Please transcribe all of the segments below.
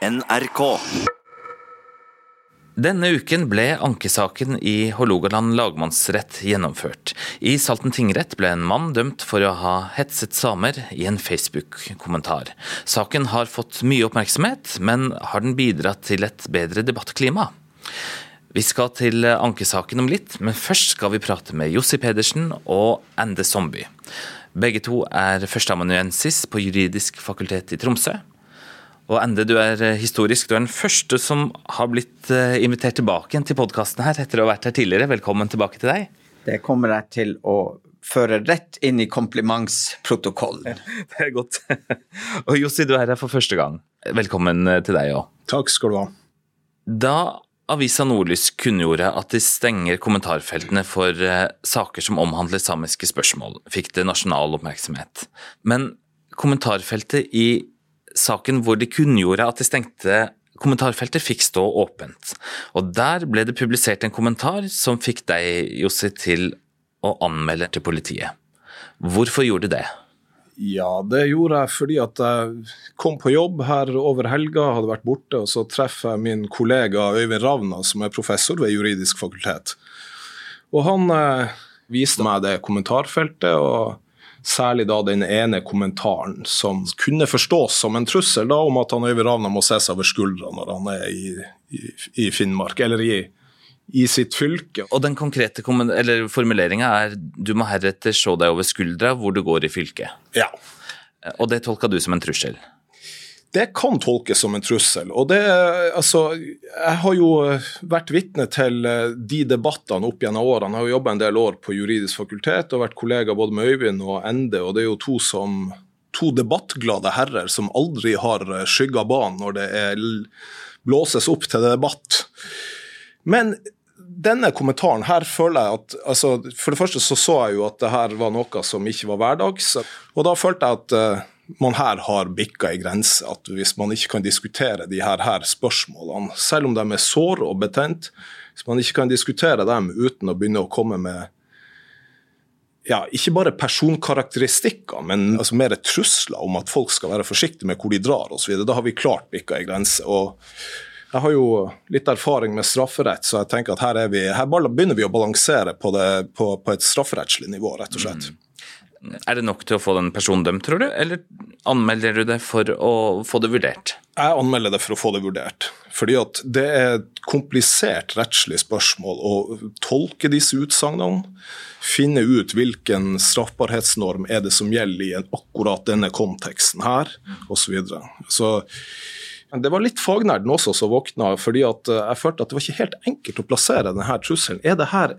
NRK. Denne uken ble ankesaken i Hålogaland lagmannsrett gjennomført. I Salten tingrett ble en mann dømt for å ha hetset samer i en Facebook-kommentar. Saken har fått mye oppmerksomhet, men har den bidratt til et bedre debattklima? Vi skal til ankesaken om litt, men først skal vi prate med Jossi Pedersen og Ande Zombie. Begge to er førsteamanuensis på juridisk fakultet i Tromsø. Og Ende, du er historisk. Du er den første som har blitt eh, invitert tilbake til podkasten her etter å ha vært her tidligere. Velkommen tilbake til deg. Det kommer jeg til å føre rett inn i komplimentsprotokollen. Det er godt. Og Jossi, du er her for første gang. Velkommen eh, til deg òg. Takk skal du ha. Da avisa Nordlys kunngjorde at de stenger kommentarfeltene for eh, saker som omhandler samiske spørsmål, fikk det nasjonal oppmerksomhet. Men kommentarfeltet i saken hvor de kunngjorde at de stengte kommentarfeltet fikk stå åpent. Og Der ble det publisert en kommentar som fikk deg, Jossi, til å anmelde til politiet. Hvorfor gjorde du det? Ja, det gjorde jeg fordi at jeg kom på jobb her over helga, hadde vært borte, og så treffer jeg min kollega Øyvind Ravna, som er professor ved juridisk fakultet. Og han eh, viste meg det kommentarfeltet. og Særlig da den ene kommentaren som kunne forstås som en trussel da, om at han Øyvind Ravna må se seg over skuldra når han er i, i, i Finnmark, eller i, i, sitt fylke. Og den konkrete formuleringa er du må heretter se deg over skuldra hvor du går i fylket. Ja. Og det tolka du som en trussel? Det kan tolkes som en trussel. og det, altså, Jeg har jo vært vitne til eh, de debattene opp gjennom årene. Jeg har jobba en del år på juridisk fakultet og vært kollega både med Øyvind og Ende. og Det er jo to, som, to debattglade herrer som aldri har skygga banen når det er, blåses opp til debatt. Men denne kommentaren her føler jeg at altså, For det første så så jeg jo at det her var noe som ikke var hverdags. Og da følte jeg at eh, man her har bikka i grense. At hvis man ikke kan diskutere de her, her spørsmålene, selv om de er såre og betent, hvis man ikke kan diskutere dem uten å begynne å komme med ja, ikke bare personkarakteristikker, men altså mer trusler om at folk skal være forsiktige med hvor de drar osv. Da har vi klart bikka i grense. og jeg har jo litt erfaring med strafferett, så jeg tenker at her, vi, her begynner vi å balansere på, det, på, på et strafferettslig nivå, rett og slett. Mm. Er det nok til å få den personen dømt, tror du, eller anmelder du det for å få det vurdert? Jeg anmelder det for å få det vurdert. Fordi at det er et komplisert rettslig spørsmål å tolke disse utsagnene. Finne ut hvilken straffbarhetsnorm er det som gjelder i akkurat denne konteksten her, osv. Så, videre. så men det var litt fagnerden også som våkna, fordi eh, jeg følte at det var ikke helt enkelt å plassere denne trusselen. Er det her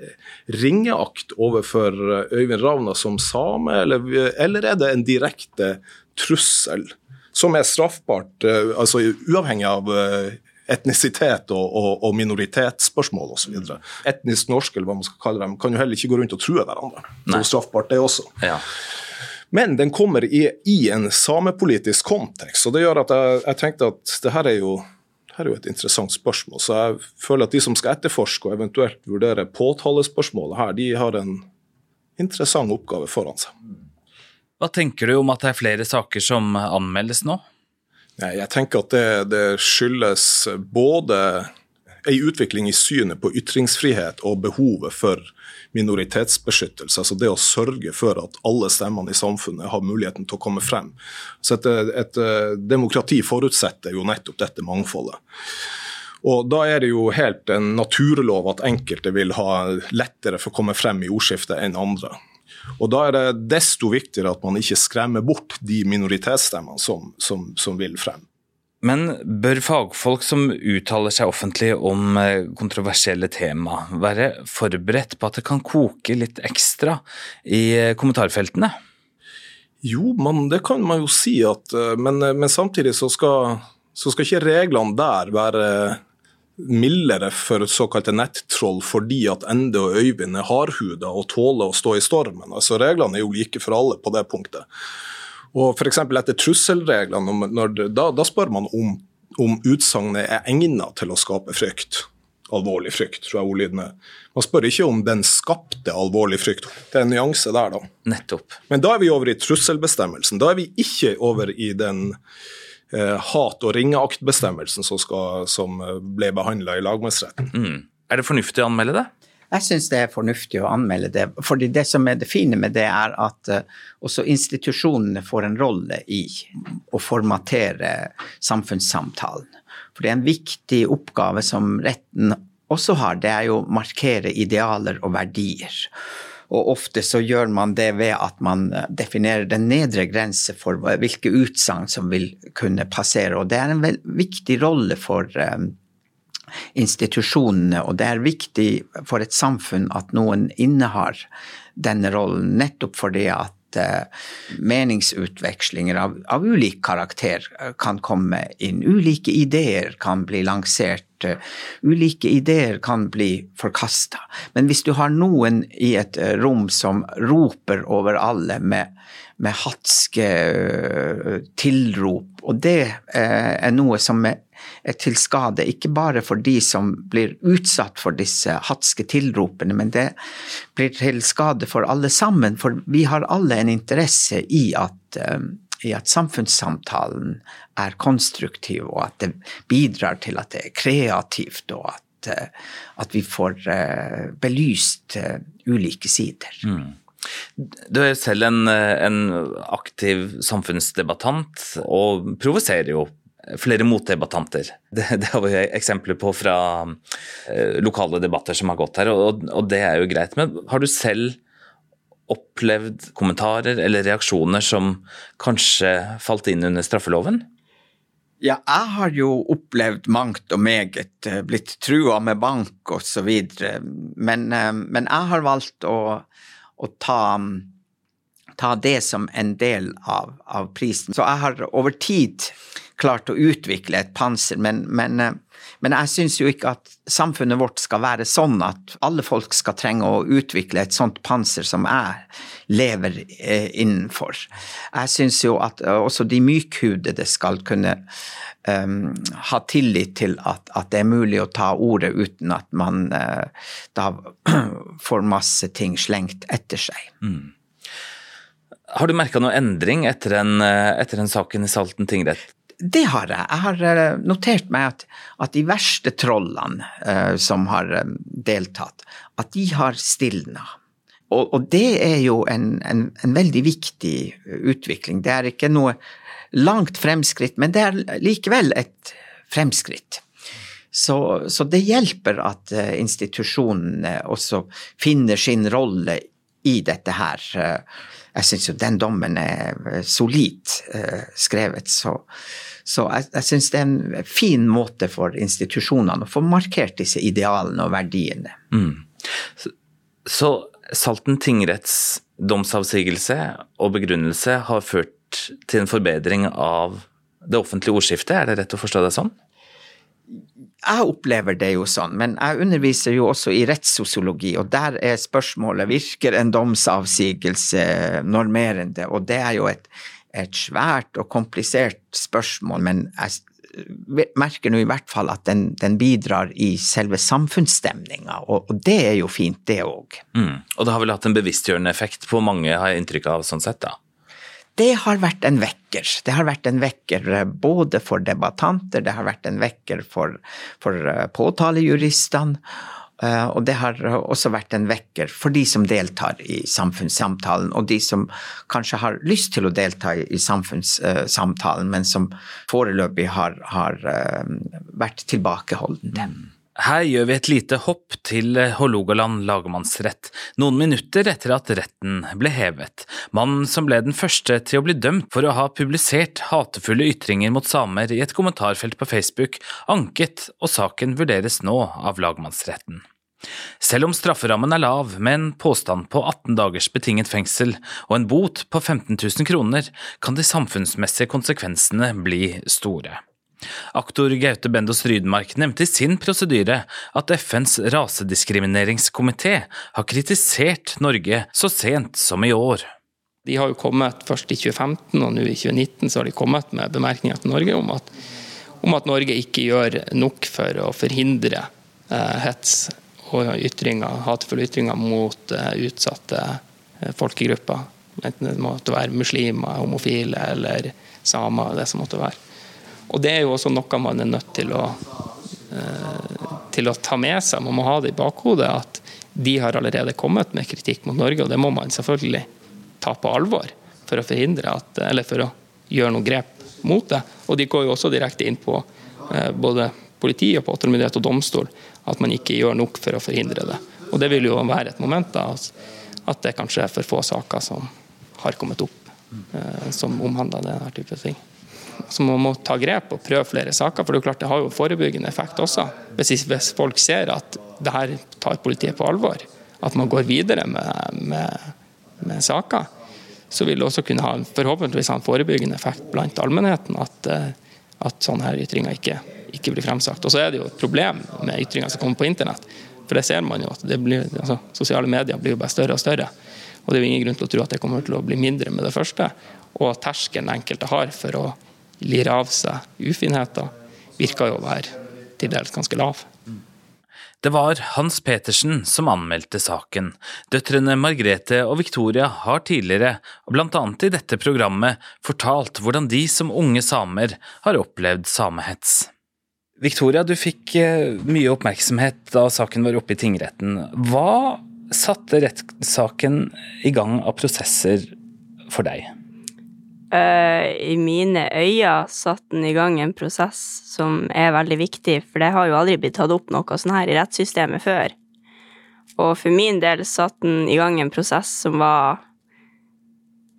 ringeakt overfor eh, Øyvind Ravna som same, eller, eller er det en direkte trussel som er straffbart, eh, altså uavhengig av etnisitet og, og, og minoritetsspørsmål osv. Etnisk norsk, eller hva man skal kalle dem, kan jo heller ikke gå rundt og true hverandre. Det er straffbart, det også. Ja. Men den kommer i, i, en samepolitisk kontekst. og Det gjør at jeg, jeg tenkte at det her er, jo, her er jo et interessant spørsmål. Så jeg føler at de som skal etterforske og eventuelt vurdere påtalespørsmålet her, de har en interessant oppgave foran seg. Hva tenker du om at det er flere saker som anmeldes nå? Jeg tenker at det, det skyldes både ei utvikling i synet på ytringsfrihet og behovet for minoritetsbeskyttelse. altså Det å sørge for at alle stemmene i samfunnet har muligheten til å komme frem. Så et, et, demokrati forutsetter jo nettopp dette mangfoldet. Og Da er det jo helt en naturlov at enkelte vil ha lettere for å komme frem i ordskiftet enn andre. Og Da er det desto viktigere at man ikke skremmer bort de minoritetsstemmene som, som, som vil frem. Men bør fagfolk som uttaler seg offentlig om eh, kontroversielle tema, være forberedt på at det kan koke litt ekstra i eh, kommentarfeltene? Jo, man, det kan man jo si, at, eh, men, men samtidig så skal, så skal, ikke reglene der være mildere for såkalte nettroll fordi at Ende og Øyvind er hardhuda og tåler å stå i stormen. Altså Reglene er jo like for alle på det punktet. Og F.eks. etter trusselreglene, da, da, spør man om, om utsagnet er egnet til å skape frykt. Alvorlig frykt, tror jeg ordlyden er. Man spør ikke om den skapte alvorlig frykt. Det er en nyanse der, da. Nettopp. Men da er vi over i trusselbestemmelsen. Da er vi ikke over i den hat- og ringeaktbestemmelsen som, skal, som ble behandla i lagmannsretten. Mm. Er det fornuftig å anmelde det? Jeg syns det er fornuftig å anmelde det. fordi Det som er det fine med det, er at uh, også institusjonene får en rolle i å formatere samfunnssamtalen. For det er en viktig oppgave som retten også har, det er jo å markere idealer og verdier. Og ofte så gjør man det ved at man eh, definerer den nedre grense for hvilke utsagn som vil kunne passere. Og det er en viktig rolle for um, institusjonene, og det er viktig for et samfunn at noen innehar denne rollen, nettopp fordi at uh, meningsutvekslinger av, av, ulik karakter kan komme inn. Ulike ideer kan bli lansert. Uh, ulike ideer kan bli forkasta. Men hvis du har noen i et rom som roper over alle med, med hatske tilrop, og det er noe som er til skade, ikke bare for de som blir utsatt for disse hatske tilropene, men det blir til skade for alle sammen. For vi har alle en interesse i at, um, i at samfunnssamtalen er konstruktiv, og at det bidrar til at det er kreativt, og at, uh, at vi får uh, belyst ulike sider. Mm. Du er jo selv en, en, aktiv samfunnsdebattant, og provoserer jo flere motdebattanter. Det, det, har vi eksempler på fra eh, lokale debatter som har gått her, og, og, det er jo greit. Men har du selv opplevd kommentarer eller reaksjoner som kanskje falt inn under straffeloven? Ja, jeg har jo opplevd mangt og meget, eh, blitt trua med bank osv. Men, eh, men jeg har valgt å, å ta ta det som en del av, av, prisen. Så jeg har over tid klart å utvikle et panser, men, men, eh, men jeg syns jo ikke at samfunnet vårt skal være sånn at alle folk skal trenge å utvikle et sånt panser som jeg lever eh, innenfor. Jeg syns jo at eh, også de mykhudede skal kunne um, ha tillit til at, at, det er mulig å ta ordet uten at man uh, da får masse ting slengt etter seg. Mm. Har du merka noe endring etter en, etter en saken i Salten tingrett? Det har jeg. Jeg har eh, notert meg at, at de verste trollene uh, som har um, deltatt, at de har stilna. Og, og, det er jo en, en, en, veldig viktig utvikling. Det er ikke noe langt fremskritt, men det er likevel et fremskritt. Så, så det hjelper at institusjonene også finner sin rolle i dette her. Jeg syns jo den dommen er solid skrevet, så så jeg, jeg syns det er en fin måte for institusjonene å få markert disse idealene og verdiene. Mm. Så, så Salten tingretts domsavsigelse og begrunnelse har ført til en forbedring av det offentlige ordskiftet, er det rett å forstå det sånn? Jeg opplever det jo sånn, men jeg underviser jo også i rettssosiologi, og der er spørsmålet virker en domsavsigelse normerende, og det er jo et et svært og komplisert spørsmål, men jeg merker nå i hvert fall at den, den bidrar i selve samfunnsstemninga, og, og, det er jo fint, det òg. Mm. Og det har vel hatt en bevisstgjørende effekt på mange, har jeg inntrykk av, sånn sett, da? Det har vært en vekker. Det har vært en vekker eh, både for debattanter, det har vært en vekker for, for eh, påtalejuristene. Eh, og det har også vært en vekker for de som deltar i samfunnssamtalen, og de som kanskje har lyst til å delta i samfunnssamtalen, men som foreløpig har, har eh, vært tilbakeholdne. Her gjør vi et lite hopp til Hålogaland lagmannsrett, noen minutter etter at retten ble hevet. Mannen som ble den første til å bli dømt for å ha publisert hatefulle ytringer mot samer i et kommentarfelt på Facebook, anket, og saken vurderes nå av lagmannsretten. Selv om strafferammen er lav, med en påstand på 18 dagers betinget fengsel og en bot på 15 000 kroner, kan de samfunnsmessige konsekvensene bli store. Aktor Gaute Bendos Rydmark nevnte i sin prosedyre at FNs rasediskrimineringskomité har kritisert Norge så sent som i år. De har jo kommet først i 2015, og nå i 2019 så har de kommet med bemerkninger til Norge om at, om at Norge ikke gjør nok for å forhindre eh, hets og ytringer, hatefulle ytringer mot eh, utsatte eh, folkegrupper. Enten det måtte være muslimer, homofile eller samer, det som måtte være. Og det er jo også noe man er nødt til å, eh, til å ta med seg. Man må ha det i bakhodet at de har allerede kommet med kritikk mot Norge, og det må man selvfølgelig ta på alvor for å forhindre at, eller for å gjøre noen grep mot det. Og de går jo også direkte inn på eh, både politi og påtalemyndighet og domstol at man ikke gjør nok for å forhindre det. Og det vil jo være et moment da, at det kanskje er for få saker som har kommet opp eh, som omhandler denne type ting. Så man må ta grep og prøve flere saker, for det er klart det har jo forebyggende effekt også. Hvis, folk ser at det her tar politiet på alvor, at man går videre med, med, med saker, så vil det også kunne ha forhåpentligvis ha en forebyggende effekt blant allmennheten at, eh, at sånne her ytringer ikke, ikke blir fremsagt. Og så er det jo et problem med ytringer som kommer på internett. For det ser man jo at blir, altså, sosiale medier blir jo bare større og større. Og det er jo ingen grunn til å tro at det kommer til å bli mindre med det første. Og terskelen enkelte har for å lire av seg ufinheter, virker jo å være til dels ganske lav. Det var Hans Petersen som anmeldte saken. Døtrene Margrethe og Victoria har tidligere, og bl.a. i dette programmet, fortalt hvordan de som unge samer har opplevd samehets. Victoria, du fikk eh, mye oppmerksomhet da saken var oppe i tingretten. Hva satte rettssaken i gang av prosesser for deg? Uh, I mine øyne satte den i gang en prosess som er veldig viktig, for det har jo aldri blitt tatt opp noe sånn her i rettssystemet før. Og for min del satte den i gang en prosess som var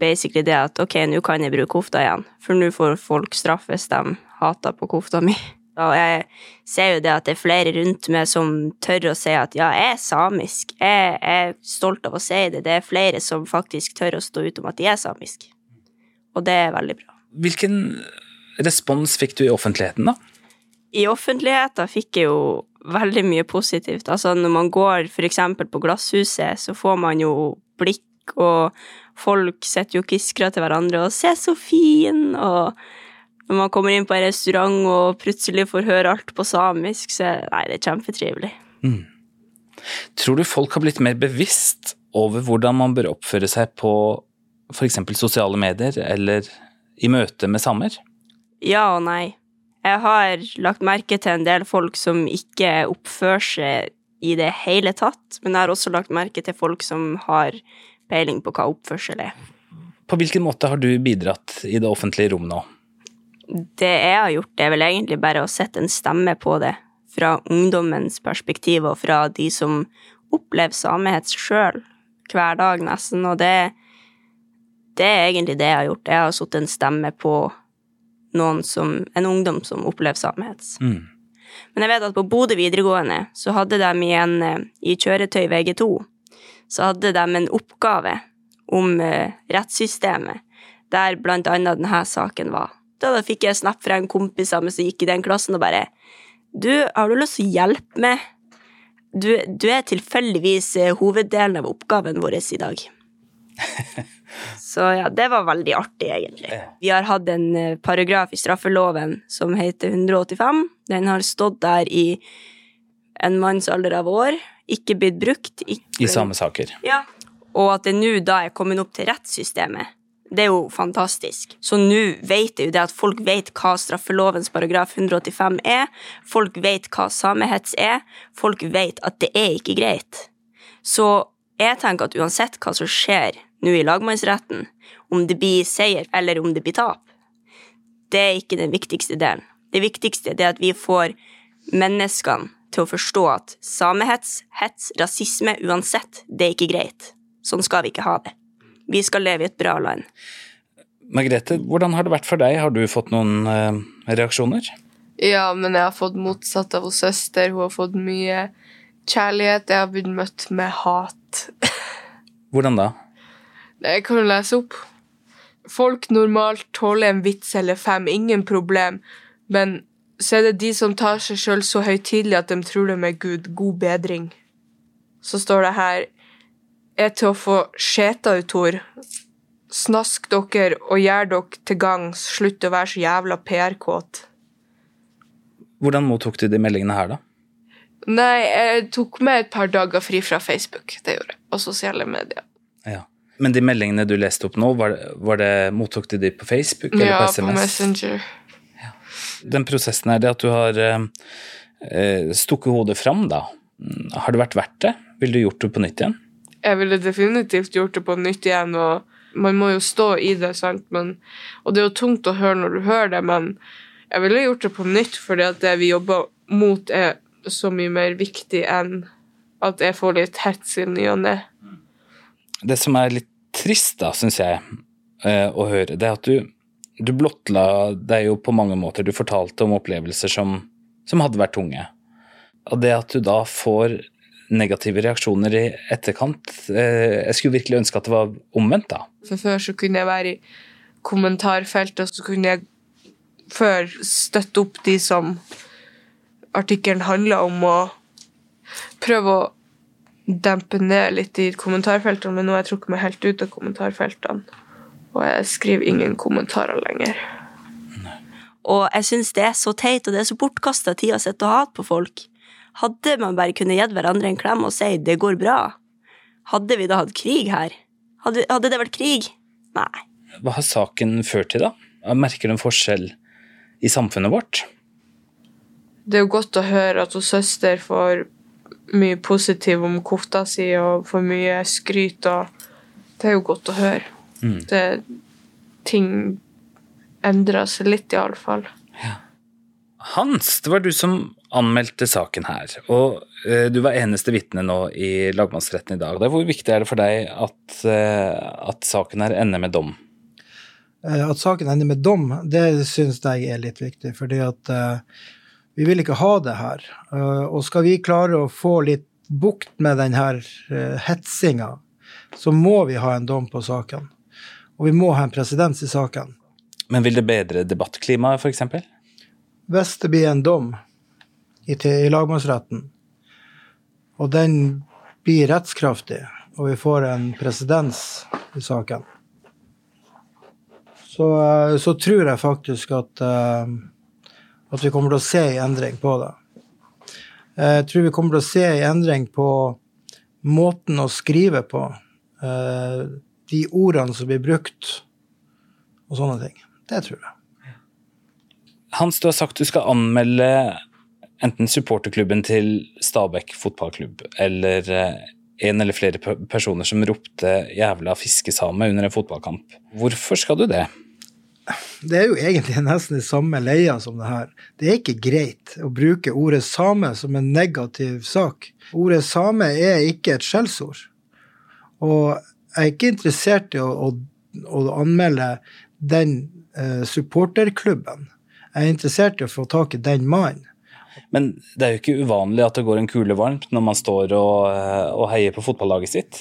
basically det at ok, nå kan jeg bruke kofta igjen, for nå får folk straff hvis de hater på kofta mi. Og jeg ser jo det at det er flere rundt meg som tør å si at ja, jeg er samisk, jeg er stolt av å si det. Det er flere som faktisk tør å stå ut om at de er samisk og det er veldig bra. Hvilken respons fikk du i offentligheten, da? I offentligheten fikk jeg jo veldig mye positivt. Altså når man går f.eks. på Glasshuset, så får man jo blikk, og folk sitter jo og kviskrer til hverandre og 'se så fin', og når man kommer inn på en restaurant og plutselig får høre alt på samisk, så nei, det er kjempetrivelig. Mm. Tror du folk har blitt mer bevisst over hvordan man bør oppføre seg på f.eks. sosiale medier eller i møte med samer? Ja og nei. Jeg har lagt merke til en del folk som ikke oppfører seg i det hele tatt, men jeg har også lagt merke til folk som har peiling på hva oppførsel er. På hvilken måte har du bidratt i det offentlige rom nå? Det jeg har gjort, er vel egentlig bare å sette en stemme på det, fra ungdommens perspektiv og fra de som opplever samehets sjøl hver dag, nesten, og det det er egentlig det jeg har gjort. Jeg har satt en stemme på noen som, en ungdom som opplever samehets. Mm. Men jeg vet at på Bodø videregående så hadde de i, en, eh, i kjøretøy VG2 så hadde de en oppgave om uh, rettssystemet, der blant annet denne saken var. Da, da fikk jeg snap fra en kompis av meg som gikk i den klassen, og bare Du, har du lyst til å hjelpe meg? Du, du er tilfeldigvis uh, hoveddelen av oppgaven vår i dag. Så ja, det var veldig artig, egentlig. Vi har hatt en eh, paragraf i straffeloven som heter 185. Den har stått der i en manns alder av år, ikke blitt brukt. Ikke... I samme saker. Ja. Og at det nå da er kommet opp til rettssystemet. Det er jo fantastisk. Så nå vet jeg jo det at folk vet hva straffelovens paragraf 185 er. Folk vet hva samehets er. Folk vet at det er ikke greit. Så jeg tenker at uansett hva som skjer nå i lagmannsretten, om det blir seier eller om det blir tap, det er ikke den viktigste delen. Det viktigste er at vi får menneskene til å forstå at samehets, hets, rasisme, uansett, det er ikke greit. Sånn skal vi ikke ha det. Vi skal leve i et bra land. Margrethe, hvordan har det vært for deg? Har du fått noen uh, reaksjoner? Ja, men jeg har fått motsatt av hos søster. Hun har fått mye kjærlighet. Jeg har blitt møtt med hat. hvordan da? Jeg kan jo lese opp. Folk normalt tåler en vits eller fem, ingen problem, men så er det de som tar seg sjøl så høytidelig at de tror de er Gud. God bedring. Så står det her Er til å få skjeta ut Tor. Snask dere og gjør dere til gangs. Slutt å være så jævla PR-kåt. Hvordan mottok du de meldingene her, da? Nei, jeg tok meg et par dager fri fra Facebook. Det gjorde jeg. Og sosiale medier. Ja. Men de meldingene du leste opp nå, var det, var det, mottok du de på Facebook eller ja, på SMS? Ja, på Messenger. Ja. Den prosessen her, det at du har eh, stukket hodet fram, da. Har det vært verdt det? Ville du gjort det på nytt igjen? Jeg ville definitivt gjort det på nytt igjen, og man må jo stå i det, sant, men Og det er jo tungt å høre når du hører det, men jeg ville gjort det på nytt, fordi at det vi jobber mot, er så mye mer viktig enn at jeg får litt hets i ny og ne. Det som er litt trist, da, syns jeg, eh, å høre, det er at du, du blottla deg jo på mange måter. Du fortalte om opplevelser som, som hadde vært tunge. Og det at du da får negative reaksjoner i etterkant eh, Jeg skulle virkelig ønske at det var omvendt, da. For før så kunne jeg være i kommentarfeltet, og så kunne jeg før støtte opp de som artikkelen handler om, og prøve å dempe ned litt i kommentarfeltene, men nå har jeg trukket meg helt ut av kommentarfeltene. Og jeg skriver ingen kommentarer lenger. Og jeg syns det er så teit, og det er så bortkasta tid å sitte og hate på folk. Hadde man bare kunnet gitt hverandre en klem og si 'det går bra', hadde vi da hatt krig her? Hadde, hadde det vært krig? Nei. Hva har saken ført til, da? Merker du en forskjell i samfunnet vårt? Det er jo godt å høre at hun søster får mye positiv om kofta si og for mye skryt, og det er jo godt å høre. Mm. Det, ting endrer seg litt, iallfall. Ja. Hans, det var du som anmeldte saken her, og eh, du var eneste vitne nå i lagmannsretten i dag. Hvor viktig er det for deg at, eh, at saken her ender med dom? Eh, at saken ender med dom, det syns jeg er litt viktig. fordi at uh, vi vil ikke ha det her. Uh, og skal vi klare å få litt bukt med denne uh, hetsinga, så må vi ha en dom på saken. Og vi må ha en presedens i saken. Men vil det bedre debattklimaet, f.eks.? Hvis det blir en dom i, i lagmannsretten, og den blir rettskraftig, og vi får en presedens i saken, så, så, tror jeg faktisk at, at vi kommer til å se en endring på det. Jeg tror vi kommer til å se en endring på måten å skrive på. De ordene som blir brukt, og sånne ting. Det tror jeg. Hans, du har sagt du skal anmelde enten supporterklubben til Stabæk fotballklubb eller en eller flere personer som ropte 'jævla fiskesame' under en fotballkamp. Hvorfor skal du det? Det er jo egentlig nesten i samme leia som det her. Det er ikke greit å bruke ordet same som en negativ sak. Ordet same er ikke et skjellsord. Og jeg er ikke interessert i å, å, å anmelde den eh, supporterklubben. Jeg er interessert i å få tak i den mannen. Men det er jo ikke uvanlig at det går en kule varmt når man står og, og heier på fotballaget sitt?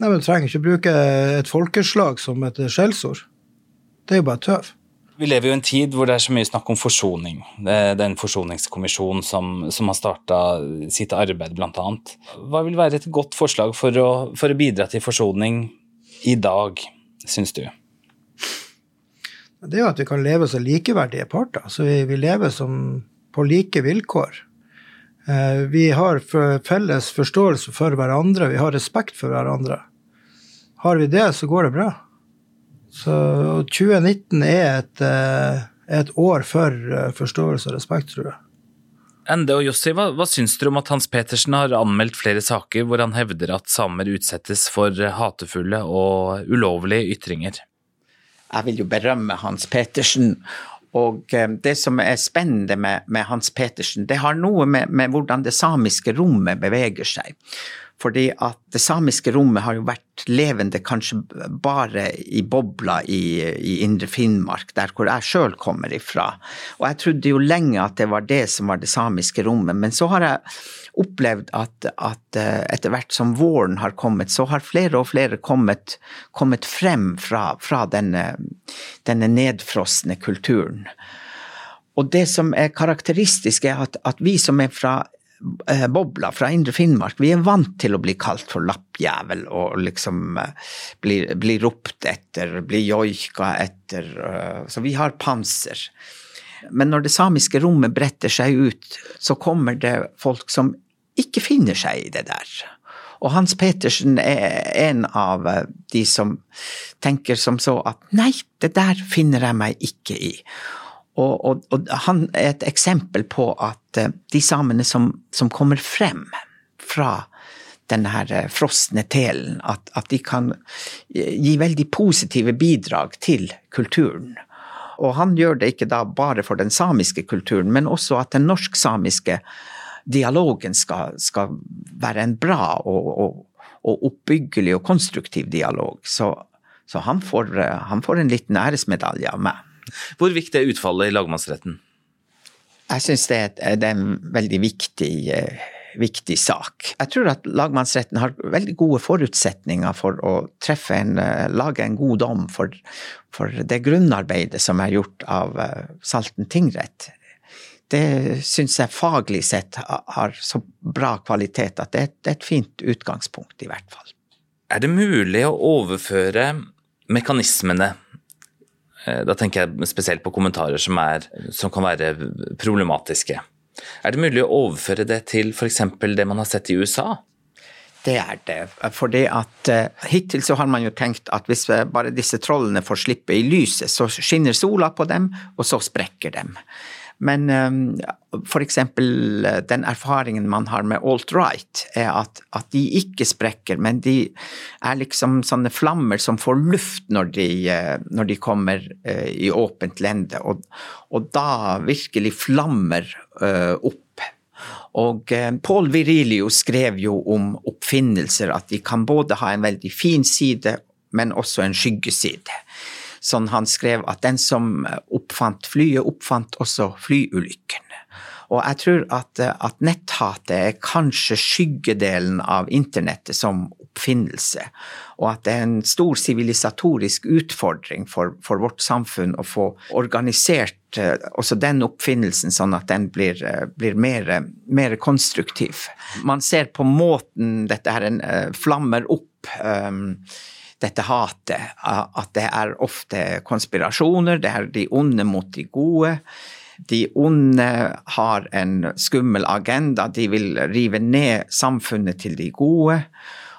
Nei, men Du trenger ikke bruke et folkeslag som et skjellsord. Det er jo bare tøv. Vi lever jo i en tid hvor det er så mye snakk om forsoning. Det er en forsoningskommisjon som, som har starta sitt arbeid, bl.a. Hva vil være et godt forslag for å, for å bidra til forsoning i dag, syns du? Det er jo at vi kan leve som likeverdige parter. Så vi, vi lever som på like vilkår. Eh, vi har felles forståelse for hverandre, vi har respekt for hverandre. Har vi det, så går det bra. Så 2019 er et, et år for forståelse og respekt, tror jeg. Ende og Jossi, hva, hva syns dere om at Hans Petersen har anmeldt flere saker hvor han hevder at samer utsettes for hatefulle og ulovlige ytringer? Jeg vil jo berømme Hans Petersen. Og det som er spennende med, med Hans Petersen, det har noe med, med hvordan det samiske rommet beveger seg. Fordi at det samiske rommet har jo vært levende kanskje bare i bobla i, i indre Finnmark, der hvor jeg sjøl kommer ifra. Og jeg trodde jo lenge at det var det som var det samiske rommet. Men så har jeg opplevd at, at etter hvert som våren har kommet, så har flere og flere kommet, kommet frem fra, fra denne, denne nedfrosne kulturen. Og det som er karakteristisk, er at, at vi som er fra bobla fra Indre Finnmark. Vi er vant til å bli kalt for lappjævel og liksom bli, bli ropt etter, bli joika etter. Så vi har panser. Men når det samiske rommet bretter seg ut, så kommer det folk som ikke finner seg i det der. Og Hans Petersen er en av de som tenker som så at nei, det der finner jeg meg ikke i. Og, og, og, han er et eksempel på at eh, de samene som, som kommer frem fra denne her eh, frosne telen, at, at, de kan gi veldig positive bidrag til kulturen. Og han gjør det ikke da bare for den samiske kulturen, men også at den norsk-samiske dialogen skal, skal, være en bra og, og, og, oppbyggelig og konstruktiv dialog. Så, så han, får, han, får, en liten æresmedalje av meg. Hvor viktig er utfallet i lagmannsretten? Jeg syns det, det, er en veldig viktig, eh, viktig, sak. Jeg tror at lagmannsretten har veldig gode forutsetninger for å en, eh, lage en god dom for, for det grunnarbeidet som er gjort av eh, Salten tingrett det syns jeg faglig sett har så bra kvalitet at det er et fint utgangspunkt, i hvert fall. Er det mulig å overføre mekanismene eh, da tenker jeg spesielt på kommentarer som, er, som kan være problematiske. Er det mulig å overføre det til f.eks. det man har sett i USA? Det er det. Fordi at uh, hittil så har man jo tenkt at hvis bare disse trollene får slippe i lyset, så skinner sola på dem, og så sprekker dem. Men um, f.eks. Eh, den erfaringen man har med alt-right, er at, at, de ikke sprekker, men de er liksom sånne flammer som får luft når de, eh, når de kommer uh, i åpent lende, og, og, da virkelig flammer opp. Og Paul Virilio skrev jo om oppfinnelser, at de kan både ha en veldig fin side, men også en skyggeside sånn han skrev at den som oppfant flyet, oppfant også flyulykken. Og jeg tror at, at netthatet er kanskje skyggedelen av internettet som oppfinnelse, og at det er en stor sivilisatorisk utfordring for, for, vårt samfunn å få organisert eh, også den oppfinnelsen sånn at den blir, eh, blir mer, mer, konstruktiv. Man ser på måten dette her eh, flammer opp. Um, dette hatet. At det er ofte konspirasjoner, det er de onde mot de gode. De onde har en skummel agenda, de vil rive ned samfunnet til de gode.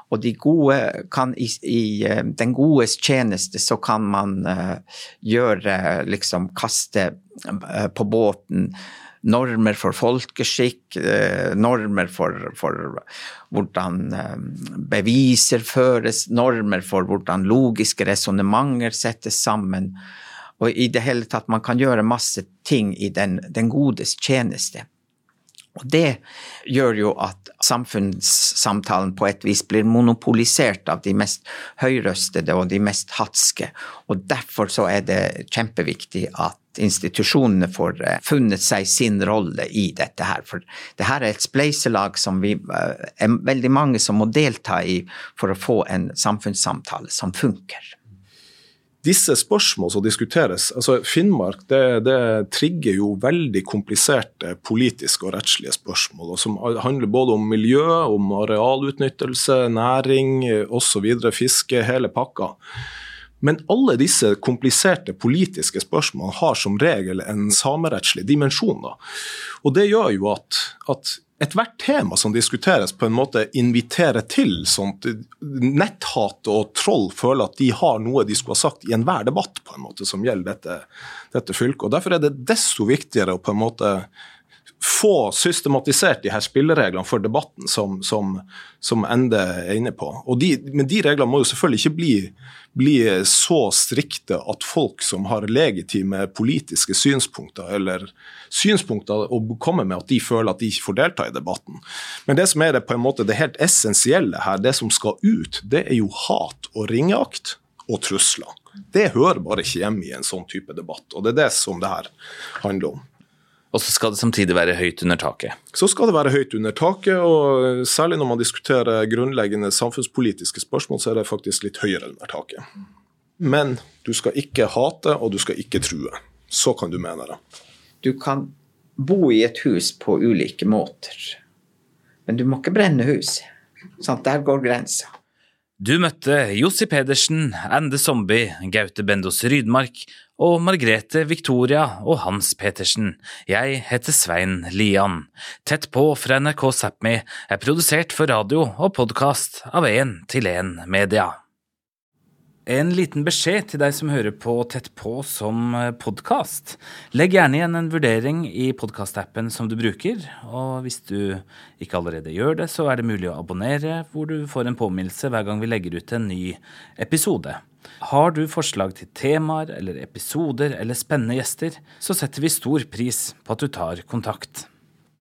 Og de gode kan i, i eh, den godes tjeneste så kan man uh, gjøre liksom kaste uh, på båten normer for folkeskikk, eh, normer for, for, hvordan eh, beviser føres, normer for hvordan logiske resonnementer settes sammen. Og i det hele tatt, man kan gjøre masse ting i den, den godes tjeneste. Og det gjør jo at samfunnssamtalen på et vis blir monopolisert av de mest høyrøstede og de mest hatske. Og derfor så er det kjempeviktig at institusjonene får eh, funnet seg sin rolle i dette her. For det her er et spleiselag som vi eh, er veldig mange som må delta i for å få en samfunnssamtale som funker. Disse spørsmål som diskuteres, altså Finnmark det, det trigger jo veldig kompliserte politiske og rettslige spørsmål, og som handler både om miljø, om arealutnyttelse, næring osv., fiske, hele pakka. Men alle disse kompliserte politiske spørsmålene har som regel en samerettslig dimensjon. Da. Og det gjør jo at, at ethvert tema som diskuteres, på en måte inviterer til sånt netthat og troll føler at de har noe de skulle ha sagt i enhver debatt på en måte som gjelder dette, dette fylket. Og Derfor er det desto viktigere å på en måte få systematisert de her spillereglene for debatten som, som, som Ende er inne på. De, men de reglene må jo selvfølgelig ikke bli, bli, så strikte at folk som har legitime politiske synspunkter, eller synspunkter å komme med, at de føler at de ikke får delta i debatten. Men det som er det på en måte det helt essensielle her, det som skal ut, det er jo hat og ringeakt og trusler. Det hører bare ikke hjemme i en sånn type debatt, og det er det som det her handler om. Og så skal det samtidig være høyt under taket. Så skal det være høyt under taket, og særlig når man diskuterer grunnleggende samfunnspolitiske spørsmål, så er det faktisk litt høyere under taket. Men du skal ikke hate, og du skal ikke true. Så kan du mene det. Du kan bo i et hus på ulike måter, men du må ikke brenne hus. Sånn, der går grensa. Du møtte Jossi Pedersen, Ende Zombie, Gaute Bendos Rydmark og Margrethe Victoria og Hans Petersen. Jeg heter Svein Lian. Tett på fra NRK Sápmi er produsert for radio og podkast av 1 til 1 Media. En liten beskjed til deg som hører på Tett på som podkast. Legg gjerne igjen en vurdering i podkastappen som du bruker. Og hvis du ikke allerede gjør det, så er det mulig å abonnere, hvor du får en påminnelse hver gang vi legger ut en ny episode. Har du forslag til temaer eller episoder eller spennende gjester, så setter vi stor pris på at du tar kontakt.